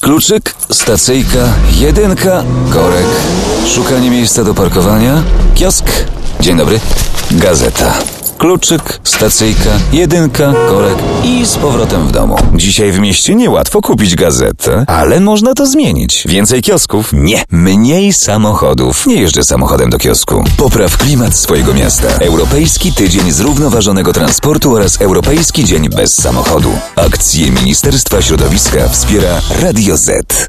Kluczyk, stacyjka, jedynka, korek. Szukanie miejsca do parkowania. Kiosk. Dzień dobry. Gazeta. Kluczyk, stacyjka, jedynka, korek i z powrotem w domu. Dzisiaj w mieście niełatwo kupić gazetę, ale można to zmienić. Więcej kiosków? Nie. Mniej samochodów. Nie jeżdżę samochodem do kiosku. Popraw klimat swojego miasta. Europejski Tydzień Zrównoważonego Transportu oraz Europejski Dzień Bez Samochodu. Akcje Ministerstwa Środowiska wspiera Radio Z.